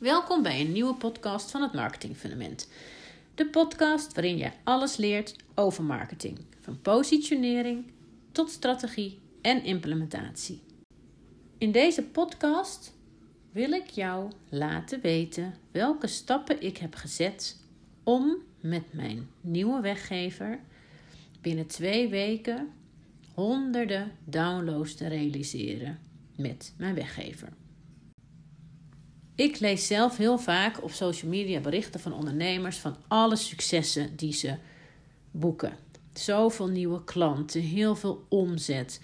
Welkom bij een nieuwe podcast van het Marketing Fundament. De podcast waarin je alles leert over marketing, van positionering tot strategie en implementatie. In deze podcast wil ik jou laten weten welke stappen ik heb gezet om met mijn nieuwe weggever binnen twee weken honderden downloads te realiseren met mijn weggever. Ik lees zelf heel vaak op social media berichten van ondernemers van alle successen die ze boeken. Zoveel nieuwe klanten, heel veel omzet.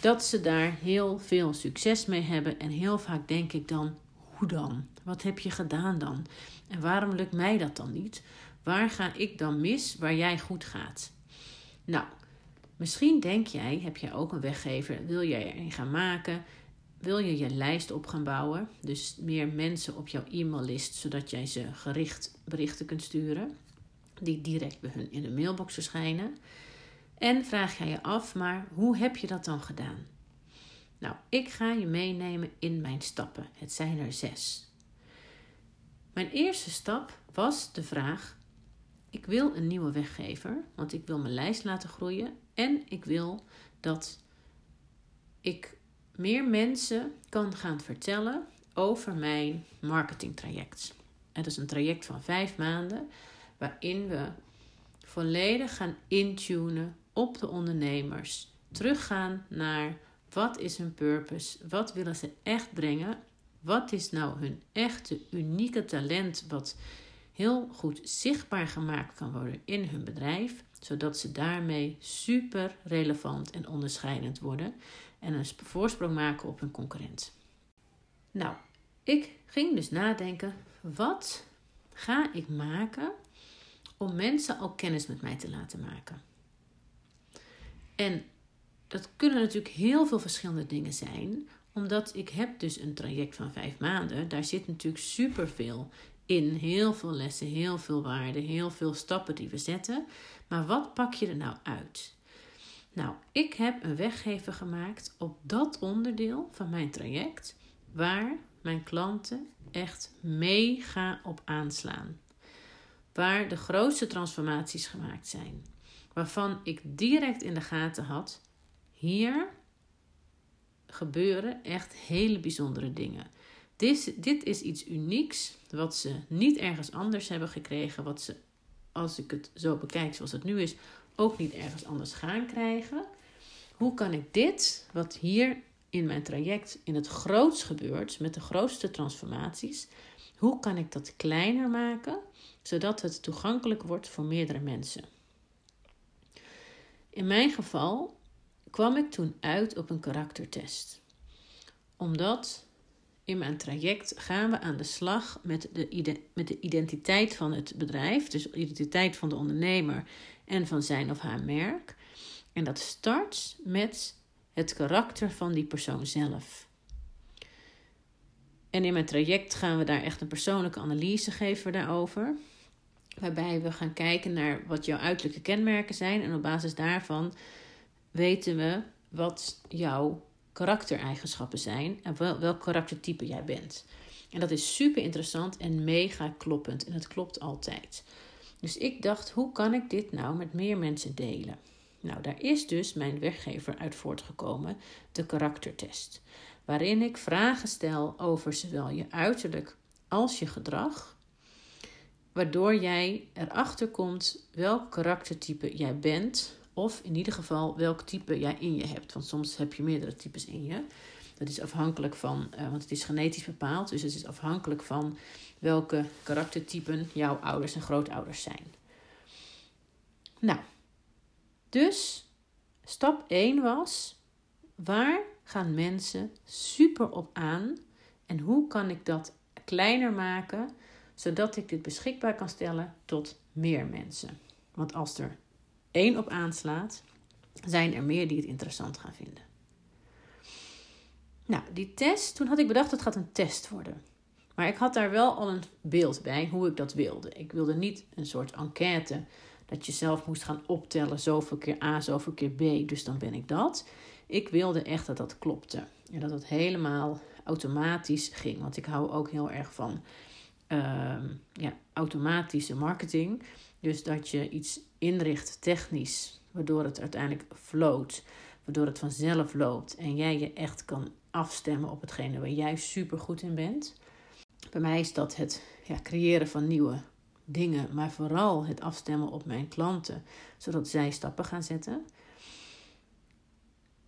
Dat ze daar heel veel succes mee hebben. En heel vaak denk ik dan: hoe dan? Wat heb je gedaan dan? En waarom lukt mij dat dan niet? Waar ga ik dan mis waar jij goed gaat? Nou, misschien denk jij, heb jij ook een weggever, wil jij er een gaan maken? Wil je je lijst op gaan bouwen? Dus meer mensen op jouw e-maillist, zodat jij ze gericht berichten kunt sturen, die direct bij hun in de mailbox verschijnen. En vraag jij je af, maar hoe heb je dat dan gedaan? Nou, ik ga je meenemen in mijn stappen. Het zijn er zes. Mijn eerste stap was de vraag: ik wil een nieuwe weggever, want ik wil mijn lijst laten groeien en ik wil dat ik meer mensen kan gaan vertellen over mijn marketingtraject. Het is een traject van vijf maanden waarin we volledig gaan intunen op de ondernemers. Teruggaan naar wat is hun purpose? Wat willen ze echt brengen? Wat is nou hun echte unieke talent wat heel goed zichtbaar gemaakt kan worden in hun bedrijf, zodat ze daarmee super relevant en onderscheidend worden en een voorsprong maken op hun concurrent. Nou, ik ging dus nadenken: wat ga ik maken om mensen al kennis met mij te laten maken? En dat kunnen natuurlijk heel veel verschillende dingen zijn, omdat ik heb dus een traject van vijf maanden. Daar zit natuurlijk superveel in. Heel veel lessen, heel veel waarden, heel veel stappen die we zetten. Maar wat pak je er nou uit? Nou, ik heb een weggever gemaakt op dat onderdeel van mijn traject waar mijn klanten echt mega op aanslaan. Waar de grootste transformaties gemaakt zijn. Waarvan ik direct in de gaten had: hier gebeuren echt hele bijzondere dingen. Dit, dit is iets unieks wat ze niet ergens anders hebben gekregen. Wat ze, als ik het zo bekijk zoals het nu is, ook niet ergens anders gaan krijgen. Hoe kan ik dit, wat hier in mijn traject in het grootst gebeurt, met de grootste transformaties, hoe kan ik dat kleiner maken, zodat het toegankelijk wordt voor meerdere mensen? In mijn geval kwam ik toen uit op een karaktertest. Omdat in mijn traject gaan we aan de slag met de, met de identiteit van het bedrijf, dus de identiteit van de ondernemer en van zijn of haar merk. En dat start met het karakter van die persoon zelf. En in mijn traject gaan we daar echt een persoonlijke analyse geven daarover. Waarbij we gaan kijken naar wat jouw uiterlijke kenmerken zijn. En op basis daarvan weten we wat jouw karaktereigenschappen zijn en wel, welk karaktertype jij bent. En dat is super interessant en mega kloppend. En het klopt altijd. Dus ik dacht, hoe kan ik dit nou met meer mensen delen? Nou, daar is dus mijn weggever uit voortgekomen, de karaktertest. Waarin ik vragen stel over zowel je uiterlijk als je gedrag. Waardoor jij erachter komt welk karaktertype jij bent of in ieder geval welk type jij in je hebt. Want soms heb je meerdere types in je. Dat is afhankelijk van, uh, want het is genetisch bepaald. Dus het is afhankelijk van welke karaktertypen jouw ouders en grootouders zijn. Nou, dus stap 1 was: waar gaan mensen super op aan? En hoe kan ik dat kleiner maken, zodat ik dit beschikbaar kan stellen tot meer mensen? Want als er één op aanslaat, zijn er meer die het interessant gaan vinden. Nou, die test, toen had ik bedacht, het gaat een test worden. Maar ik had daar wel al een beeld bij hoe ik dat wilde. Ik wilde niet een soort enquête dat je zelf moest gaan optellen, zoveel keer A, zoveel keer B, dus dan ben ik dat. Ik wilde echt dat dat klopte en dat het helemaal automatisch ging. Want ik hou ook heel erg van ehm, ja, automatische marketing. Dus dat je iets inricht technisch, waardoor het uiteindelijk float, waardoor het vanzelf loopt en jij je echt kan afstemmen op hetgene waar jij super goed in bent. Bij mij is dat het ja, creëren van nieuwe dingen, maar vooral het afstemmen op mijn klanten, zodat zij stappen gaan zetten.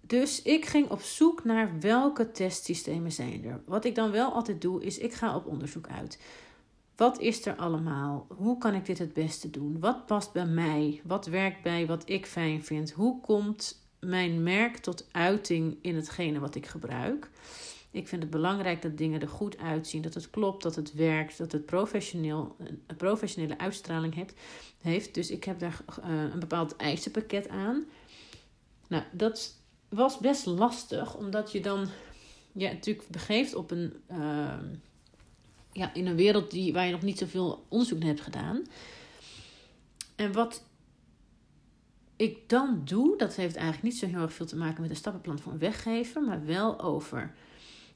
Dus ik ging op zoek naar welke testsystemen zijn er. Wat ik dan wel altijd doe, is ik ga op onderzoek uit. Wat is er allemaal? Hoe kan ik dit het beste doen? Wat past bij mij? Wat werkt bij wat ik fijn vind? Hoe komt mijn merk tot uiting in hetgene wat ik gebruik? Ik vind het belangrijk dat dingen er goed uitzien, dat het klopt, dat het werkt, dat het professioneel, een professionele uitstraling heeft. Dus ik heb daar uh, een bepaald eisenpakket aan. Nou, dat was best lastig, omdat je dan ja, natuurlijk begeeft op een, uh, ja, in een wereld die, waar je nog niet zoveel onderzoek naar hebt gedaan. En wat ik dan doe, dat heeft eigenlijk niet zo heel erg veel te maken met een stappenplan voor een weggever, maar wel over,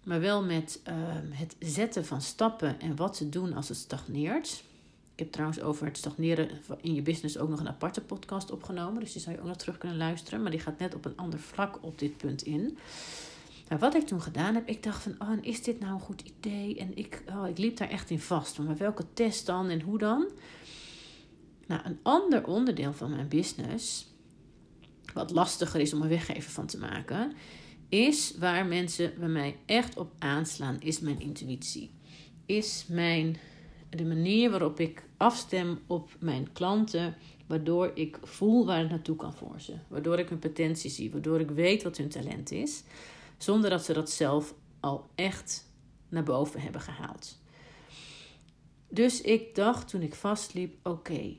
maar wel met uh, het zetten van stappen en wat te doen als het stagneert. Ik heb trouwens over het stagneren in je business ook nog een aparte podcast opgenomen. Dus die zou je ook nog terug kunnen luisteren. Maar die gaat net op een ander vlak op dit punt in. Nou, wat ik toen gedaan heb, ik dacht van, oh, is dit nou een goed idee? En ik, oh, ik liep daar echt in vast. Maar welke test dan en hoe dan? Nou, een ander onderdeel van mijn business, wat lastiger is om een weggever van te maken, is waar mensen bij mij echt op aanslaan, is mijn intuïtie. Is mijn de manier waarop ik afstem op mijn klanten, waardoor ik voel waar het naartoe kan voor ze. Waardoor ik hun potentie zie, waardoor ik weet wat hun talent is, zonder dat ze dat zelf al echt naar boven hebben gehaald. Dus ik dacht toen ik vastliep: oké,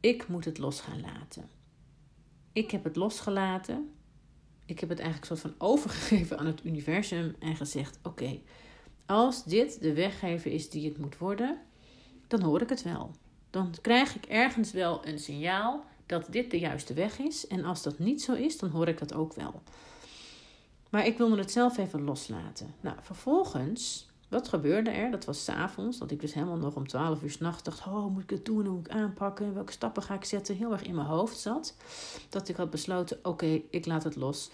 ik moet het los gaan laten. Ik heb het losgelaten. Ik heb het eigenlijk soort van overgegeven aan het universum en gezegd: oké, als dit de weggever is die het moet worden, dan hoor ik het wel. Dan krijg ik ergens wel een signaal dat dit de juiste weg is. En als dat niet zo is, dan hoor ik dat ook wel. Maar ik wilde het zelf even loslaten. Nou, vervolgens, wat gebeurde er? Dat was s'avonds, dat ik dus helemaal nog om 12 uur s'nachts dacht: Oh, moet ik het doen? Hoe moet ik aanpakken? Welke stappen ga ik zetten? Heel erg in mijn hoofd zat. Dat ik had besloten: Oké, ik laat het los.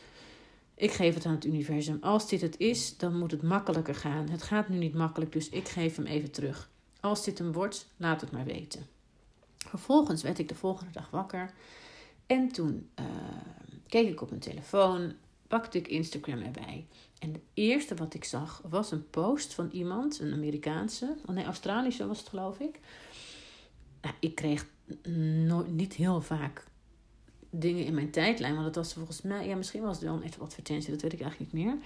Ik geef het aan het universum. Als dit het is, dan moet het makkelijker gaan. Het gaat nu niet makkelijk, dus ik geef hem even terug. Als dit hem wordt, laat het maar weten. Vervolgens werd ik de volgende dag wakker. En toen uh, keek ik op mijn telefoon, pakte ik Instagram erbij. En het eerste wat ik zag was een post van iemand, een Amerikaanse, nee, Australische was het geloof ik. Nou, ik kreeg nooit, niet heel vaak dingen in mijn tijdlijn. Want het was volgens mij, ja, misschien was het wel een advertentie, dat weet ik eigenlijk niet meer.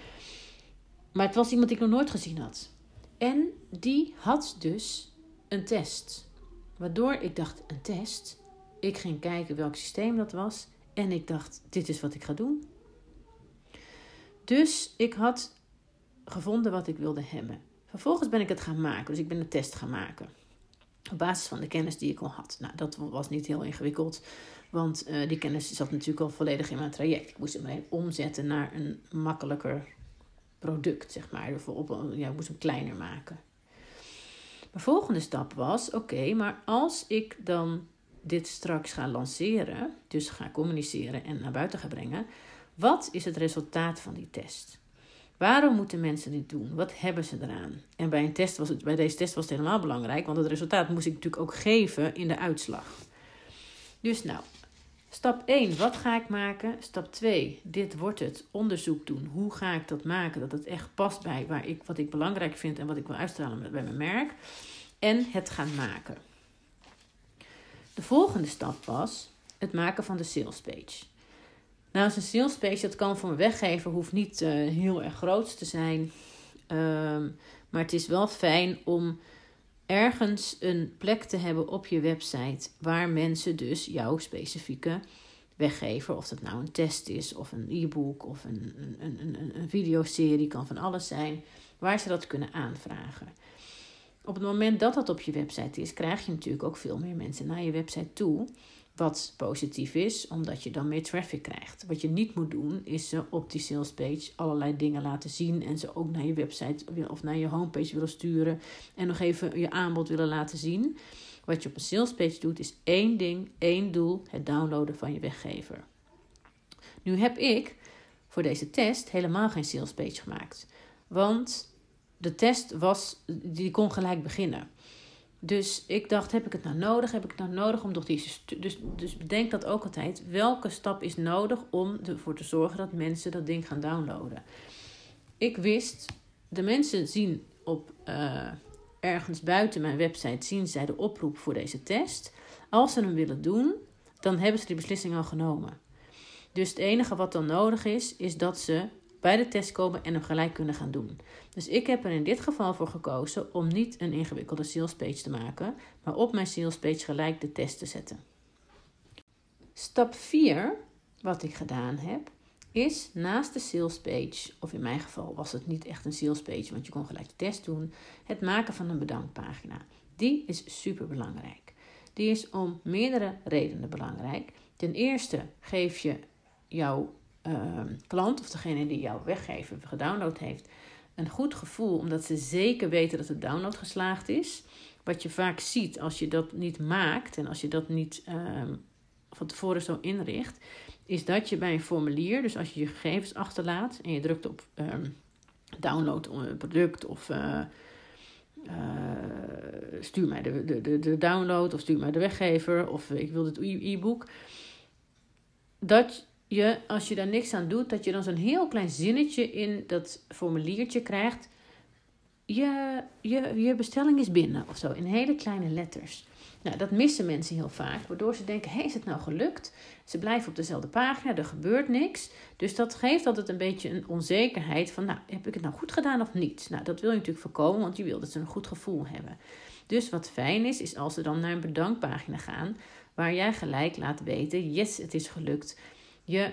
Maar het was iemand die ik nog nooit gezien had. En die had dus een test. Waardoor ik dacht, een test? Ik ging kijken welk systeem dat was. En ik dacht, dit is wat ik ga doen. Dus ik had gevonden wat ik wilde hebben. Vervolgens ben ik het gaan maken. Dus ik ben een test gaan maken. Op basis van de kennis die ik al had. Nou, dat was niet heel ingewikkeld. Want uh, die kennis zat natuurlijk al volledig in mijn traject. Ik moest hem alleen omzetten naar een makkelijker product, zeg maar. Op, ja, ik moest hem kleiner maken. Mijn volgende stap was: oké, maar als ik dan dit straks ga lanceren, dus ga communiceren en naar buiten ga brengen, wat is het resultaat van die test? Waarom moeten mensen dit doen? Wat hebben ze eraan? En bij, een test was het, bij deze test was het helemaal belangrijk, want het resultaat moest ik natuurlijk ook geven in de uitslag. Dus nou, stap 1, wat ga ik maken? Stap 2, dit wordt het. Onderzoek doen. Hoe ga ik dat maken? Dat het echt past bij waar ik, wat ik belangrijk vind en wat ik wil uitstralen bij mijn merk. En het gaan maken. De volgende stap was het maken van de sales page. Nou, een sales page, dat kan een weggever, hoeft niet uh, heel erg groot te zijn. Um, maar het is wel fijn om ergens een plek te hebben op je website waar mensen dus jouw specifieke weggever, of dat nou een test is of een e-book of een, een, een, een videoserie, kan van alles zijn, waar ze dat kunnen aanvragen. Op het moment dat dat op je website is, krijg je natuurlijk ook veel meer mensen naar je website toe Wat positief is, omdat je dan meer traffic krijgt. Wat je niet moet doen, is ze op die salespage allerlei dingen laten zien. En ze ook naar je website of naar je homepage willen sturen. En nog even je aanbod willen laten zien. Wat je op een salespage doet, is één ding, één doel: het downloaden van je weggever. Nu heb ik voor deze test helemaal geen salespage gemaakt. Want de test was, die kon gelijk beginnen. Dus ik dacht, heb ik het nou nodig? Heb ik het nou nodig om toch die... Dus, dus bedenk dat ook altijd. Welke stap is nodig om ervoor te zorgen dat mensen dat ding gaan downloaden? Ik wist, de mensen zien op uh, ergens buiten mijn website, zien zij de oproep voor deze test. Als ze hem willen doen, dan hebben ze die beslissing al genomen. Dus het enige wat dan nodig is, is dat ze bij de test komen en hem gelijk kunnen gaan doen. Dus ik heb er in dit geval voor gekozen om niet een ingewikkelde salespage te maken, maar op mijn salespage gelijk de test te zetten. Stap 4, wat ik gedaan heb, is naast de salespage, of in mijn geval was het niet echt een salespage, want je kon gelijk de test doen, het maken van een bedankpagina. Die is super belangrijk. Die is om meerdere redenen belangrijk. Ten eerste geef je jouw uh, klant of degene die jouw weggever gedownload heeft een goed gevoel, omdat ze zeker weten dat de download geslaagd is. Wat je vaak ziet als je dat niet maakt en als je dat niet uh, van tevoren zo inricht, is dat je bij een formulier, dus als je je gegevens achterlaat en je drukt op um, download een product of uh, stuur mij de, de, de download of stuur mij de weggever of ik wil dit e-book. Dat je, als je daar niks aan doet, dat je dan zo'n heel klein zinnetje in dat formuliertje krijgt. Je, je, je bestelling is binnen of zo, in hele kleine letters. Nou, dat missen mensen heel vaak, waardoor ze denken: hé, is het nou gelukt? Ze blijven op dezelfde pagina, er gebeurt niks. Dus dat geeft altijd een beetje een onzekerheid van: nou, heb ik het nou goed gedaan of niet? Nou, dat wil je natuurlijk voorkomen, want je wil dat ze een goed gevoel hebben. Dus wat fijn is, is als ze dan naar een bedankpagina gaan, waar jij gelijk laat weten: yes, het is gelukt je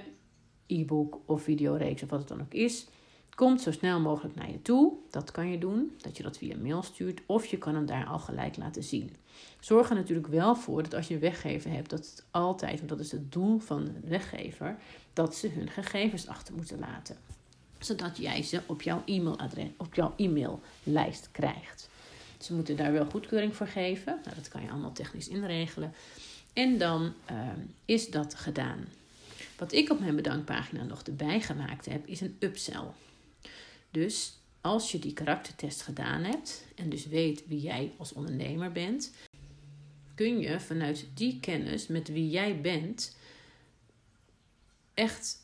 e-book of videoreeks of wat het dan ook is, komt zo snel mogelijk naar je toe. Dat kan je doen, dat je dat via mail stuurt of je kan hem daar al gelijk laten zien. Zorg er natuurlijk wel voor dat als je een weggever hebt, dat het altijd, want dat is het doel van de weggever, dat ze hun gegevens achter moeten laten. Zodat jij ze op jouw e-mailadres, op jouw e-maillijst krijgt. Ze moeten daar wel goedkeuring voor geven. Nou, dat kan je allemaal technisch inregelen. En dan uh, is dat gedaan. Wat ik op mijn bedankpagina nog erbij gemaakt heb, is een upsell. Dus als je die karaktertest gedaan hebt en dus weet wie jij als ondernemer bent, kun je vanuit die kennis met wie jij bent echt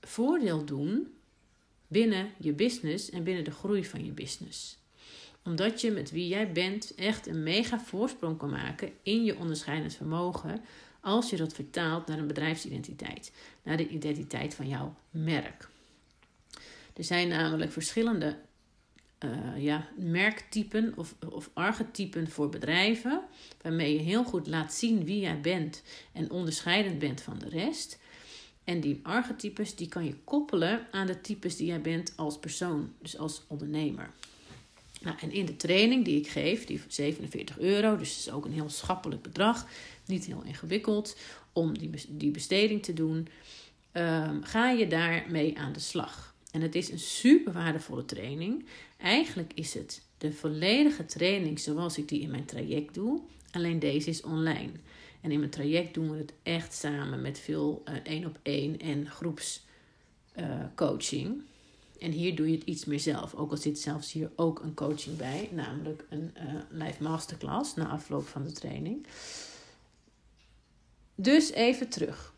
voordeel doen binnen je business en binnen de groei van je business. Omdat je met wie jij bent echt een mega voorsprong kan maken in je onderscheidend vermogen als je dat vertaalt naar een bedrijfsidentiteit, naar de identiteit van jouw merk. Er zijn namelijk verschillende uh, ja, merktypen of, of archetypen voor bedrijven, waarmee je heel goed laat zien wie jij bent en onderscheidend bent van de rest. En die archetypes die kan je koppelen aan de types die jij bent als persoon, dus als ondernemer. Nou, en in de training die ik geef, die 47 euro, dus is ook een heel schappelijk bedrag, niet heel ingewikkeld om die, die besteding te doen, um, ga je daarmee aan de slag. En het is een super waardevolle training. Eigenlijk is het de volledige training zoals ik die in mijn traject doe, alleen deze is online. En in mijn traject doen we het echt samen met veel één op één en groepscoaching. Uh, en hier doe je het iets meer zelf. Ook al zit zelfs hier ook een coaching bij, namelijk een uh, live masterclass na afloop van de training. Dus even terug.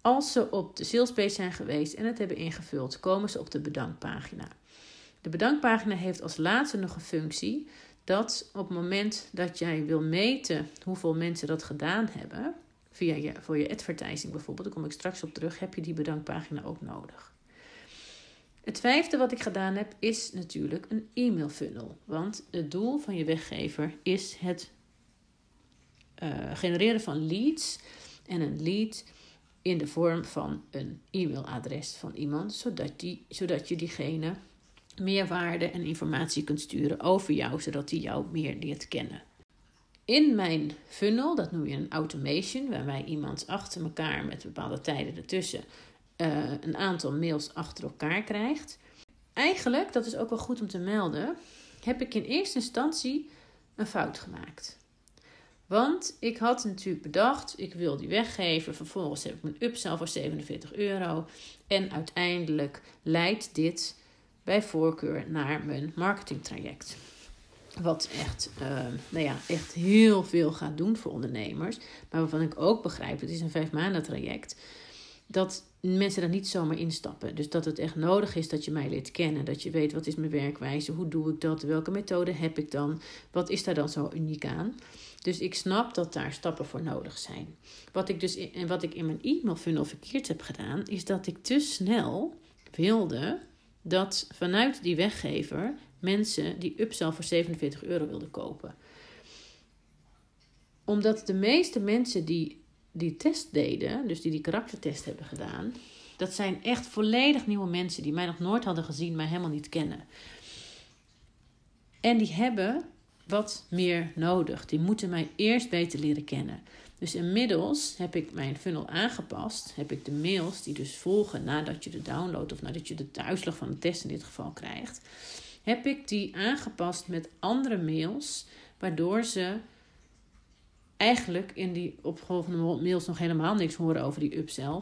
Als ze op de salespage zijn geweest en het hebben ingevuld, komen ze op de bedankpagina. De bedankpagina heeft als laatste nog een functie dat op het moment dat jij wil meten hoeveel mensen dat gedaan hebben, via je, voor je advertising bijvoorbeeld, daar kom ik straks op terug, heb je die bedankpagina ook nodig. Het vijfde wat ik gedaan heb is natuurlijk een e-mail funnel. Want het doel van je weggever is het uh, genereren van leads. En een lead in de vorm van een e-mailadres van iemand, zodat, die, zodat je diegene meer waarde en informatie kunt sturen over jou, zodat hij jou meer leert kennen. in mijn funnel, dat noem je een automation, waarbij iemand achter elkaar met bepaalde tijden ertussen uh, een aantal mails achter elkaar krijgt. Eigenlijk, dat is ook wel goed om te melden, heb ik in eerste instantie een fout gemaakt. Want ik had natuurlijk bedacht, ik wil die weggeven. Vervolgens heb ik mijn upsell voor 47 euro. En uiteindelijk leidt dit bij voorkeur naar mijn marketingtraject. Wat echt, uh, nou ja, echt heel veel gaat doen voor ondernemers. Maar waarvan ik ook begrijp, het is een vijf maanden traject. Dat mensen daar niet zomaar instappen. Dus dat het echt nodig is dat je mij leert kennen. Dat je weet wat is mijn werkwijze, hoe doe ik dat, welke methode heb ik dan, wat is daar dan zo uniek aan. Dus ik snap dat daar stappen voor nodig zijn. Wat ik dus in, en wat ik in mijn e-mail funnel verkeerd heb gedaan, is dat ik te snel wilde dat vanuit die weggever mensen die upsell voor 47 euro wilden kopen. Omdat de meeste mensen die die test deden, dus die die karaktertest hebben gedaan, dat zijn echt volledig nieuwe mensen die mij nog nooit hadden gezien, mij helemaal niet kennen. En die hebben wat meer nodig. Die moeten mij eerst beter leren kennen. Dus inmiddels heb ik mijn funnel aangepast. Heb ik de mails die dus volgen nadat je de download of nadat je de uitslag van de test in dit geval krijgt. Heb ik die aangepast met andere mails, waardoor ze eigenlijk in die opgevolgde mails nog helemaal niks horen over die upsell.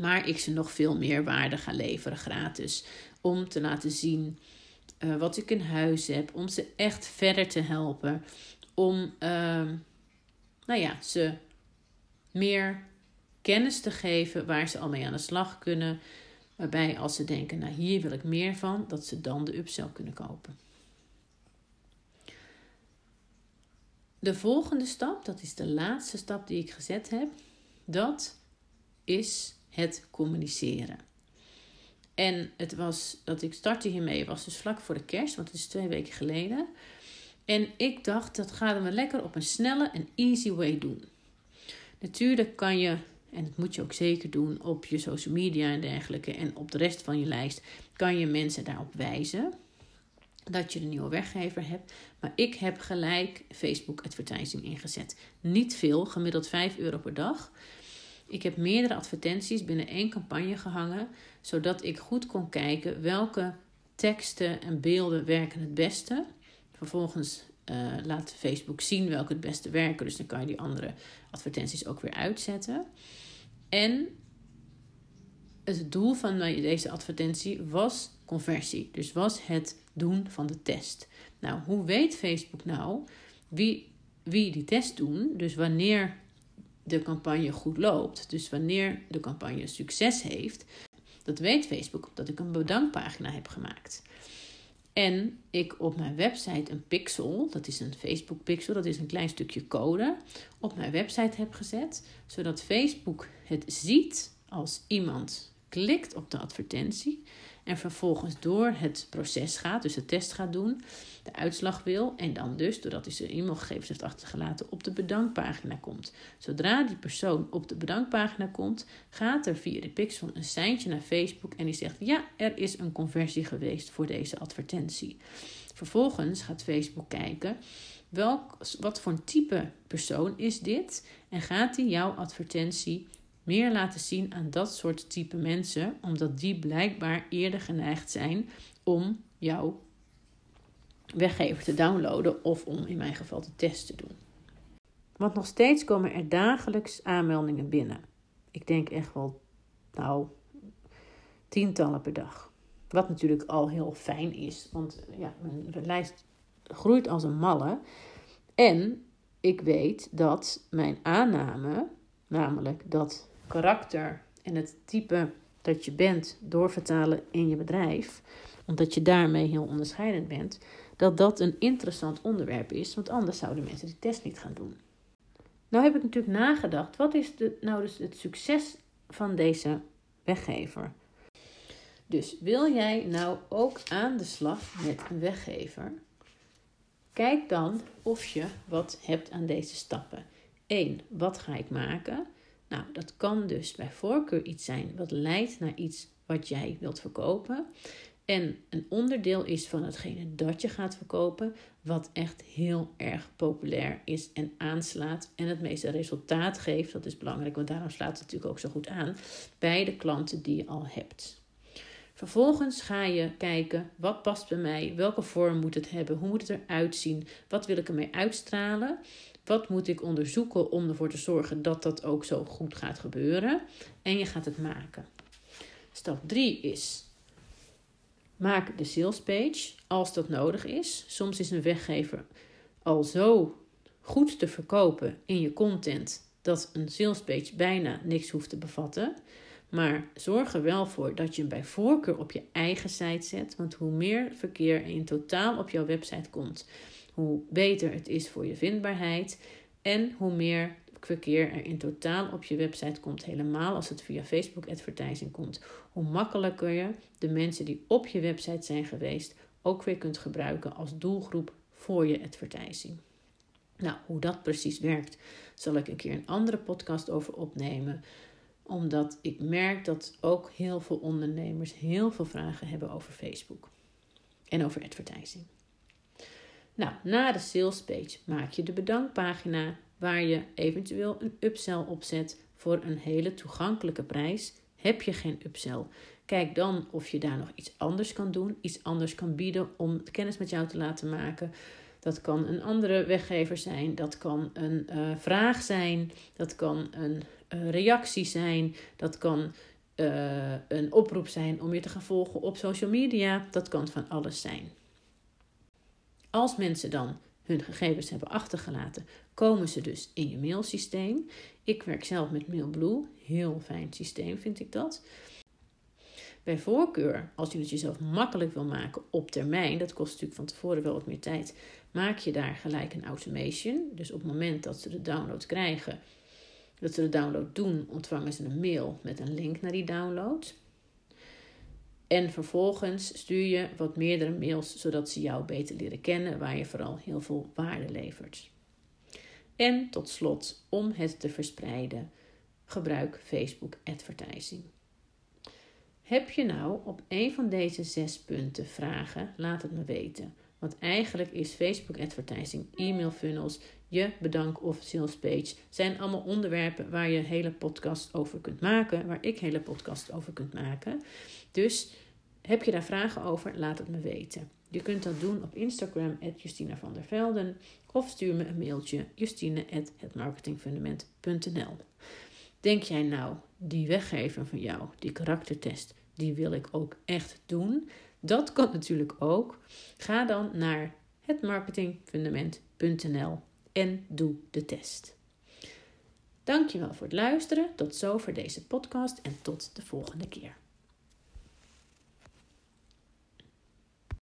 Maar ik ze nog veel meer waarde ga leveren gratis. Om te laten zien uh, wat ik in huis heb. Om ze echt verder te helpen. Om, uh, nou ja, ze meer kennis te geven waar ze al mee aan de slag kunnen. Waarbij als ze denken, nou hier wil ik meer van, dat ze dan de upsell kunnen kopen. De volgende stap, dat is de laatste stap die ik gezet heb, dat is het communiceren. En het was dat ik startte hiermee, was dus vlak voor de kerst, want het is twee weken geleden. En ik dacht, dat gaan we lekker op een snelle en easy way doen. Natuurlijk kan je, en dat moet je ook zeker doen, op je social media en dergelijke en op de rest van je lijst, kan je mensen daarop wijzen dat je een nieuwe weggever hebt. Maar ik heb gelijk Facebook advertising ingezet. Niet veel, gemiddeld 5 euro per dag. Ik heb meerdere advertenties binnen één campagne gehangen, zodat ik goed kon kijken welke teksten en beelden werken het beste. Vervolgens uh, laat Facebook zien welke het beste werken, dus dan kan je die andere advertenties ook weer uitzetten. En het doel van deze advertentie was conversie, dus was het doen van de test. Nou, hoe weet Facebook nou wie, wie die test doen? Dus wanneer de campagne goed loopt. Dus wanneer de campagne succes heeft, dat weet Facebook omdat ik een bedankpagina heb gemaakt. En ik op mijn website een pixel, dat is een Facebook pixel, dat is een klein stukje code, op mijn website heb gezet, zodat Facebook het ziet als iemand klikt op de advertentie en vervolgens door het proces gaat, dus de test gaat doen, de uitslag wil en dan dus, doordat hij zijn e-mailgegevens heeft achtergelaten, op de bedankpagina komt. Zodra die persoon op de bedankpagina komt, gaat er via de pixel een seintje naar Facebook en die zegt ja, er is een conversie geweest voor deze advertentie. Vervolgens gaat Facebook kijken welk, wat voor een type persoon is dit en gaat hij jouw advertentie meer laten zien aan dat soort type mensen, omdat die blijkbaar eerder geneigd zijn om jouw weggever te downloaden of om in mijn geval de test te doen. Want nog steeds komen er dagelijks aanmeldingen binnen. Ik denk echt wel, nou, tientallen per dag. Wat natuurlijk al heel fijn is, want ja, mijn lijst groeit als een malle. En ik weet dat mijn aanname, namelijk dat karakter en het type dat je bent doorvertalen in je bedrijf, omdat je daarmee heel onderscheidend bent, dat dat een interessant onderwerp is, want anders zouden mensen die test niet gaan doen. Nou heb ik natuurlijk nagedacht, wat is de, nou dus het succes van deze weggever? Dus wil jij nou ook aan de slag met een weggever? Kijk dan of je wat hebt aan deze stappen. 1. Wat ga ik maken? Nou, dat kan dus bij voorkeur iets zijn wat leidt naar iets wat jij wilt verkopen. en een onderdeel is van hetgene dat je gaat verkopen, wat echt heel erg populair is en aanslaat en het meeste resultaat geeft. Dat is belangrijk, want daarom slaat het natuurlijk ook zo goed aan bij de klanten die je al hebt. Vervolgens ga je kijken wat past bij mij, welke vorm moet het hebben, hoe moet het eruit zien, wat wil ik ermee uitstralen, wat moet ik onderzoeken om ervoor te zorgen dat dat ook zo goed gaat gebeuren en je gaat het maken. Stap 3 is maak de sales page als dat nodig is. Soms is een weggever al zo goed te verkopen in je content dat een sales page bijna niks hoeft te bevatten. Maar zorg er wel voor dat je hem bij voorkeur op je eigen site zet. Want hoe meer verkeer in totaal op jouw website komt, hoe beter het is voor je vindbaarheid. En hoe meer verkeer er in totaal op je website komt, helemaal als het via Facebook advertising komt, hoe makkelijker je de mensen die op je website zijn geweest ook weer kunt gebruiken als doelgroep voor je advertising. Nou, hoe dat precies werkt, zal ik een keer een andere podcast over opnemen omdat ik merk dat ook heel veel ondernemers heel veel vragen hebben over Facebook en over advertising. Nou, na de sales page maak je de bedankpagina waar je eventueel een upsell opzet voor een hele toegankelijke prijs. Heb je geen upsell? Kijk dan of je daar nog iets anders kan doen, iets anders kan bieden om kennis met jou te laten maken. Dat kan een andere weggever zijn, dat kan een uh, vraag zijn, dat kan een uh, reactie zijn, dat kan uh, een oproep zijn om je te gaan volgen op social media, dat kan van alles zijn. Als mensen dan hun gegevens hebben achtergelaten, komen ze dus in je mailsysteem. Ik werk zelf met MailBlue, heel fijn systeem vind ik dat. Bij voorkeur, als je het jezelf makkelijk wil maken op termijn, dat kost natuurlijk van tevoren wel wat meer tijd, maak je daar gelijk een automation. Dus op het moment dat ze de download krijgen, dat ze de download doen, ontvangen ze een mail met een link naar die download. En vervolgens stuur je wat meerdere mails, zodat ze jou beter leren kennen, waar je vooral heel veel waarde levert. En tot slot, om het te verspreiden, gebruik Facebook Advertising. Heb je nou op een van deze zes punten vragen? Laat het me weten. Want eigenlijk is Facebook advertising, e-mail funnels, je bedank of page zijn allemaal onderwerpen waar je hele podcast over kunt maken, waar ik hele podcast over kunt maken. Dus heb je daar vragen over? Laat het me weten. Je kunt dat doen op Instagram, Justina van der Velden. Of stuur me een mailtje, justine.hetmarketingfundament.nl Denk jij nou, die weggever van jou, die karaktertest, die wil ik ook echt doen? Dat kan natuurlijk ook. Ga dan naar hetmarketingfundament.nl en doe de test. Dankjewel voor het luisteren. Tot zover deze podcast en tot de volgende keer.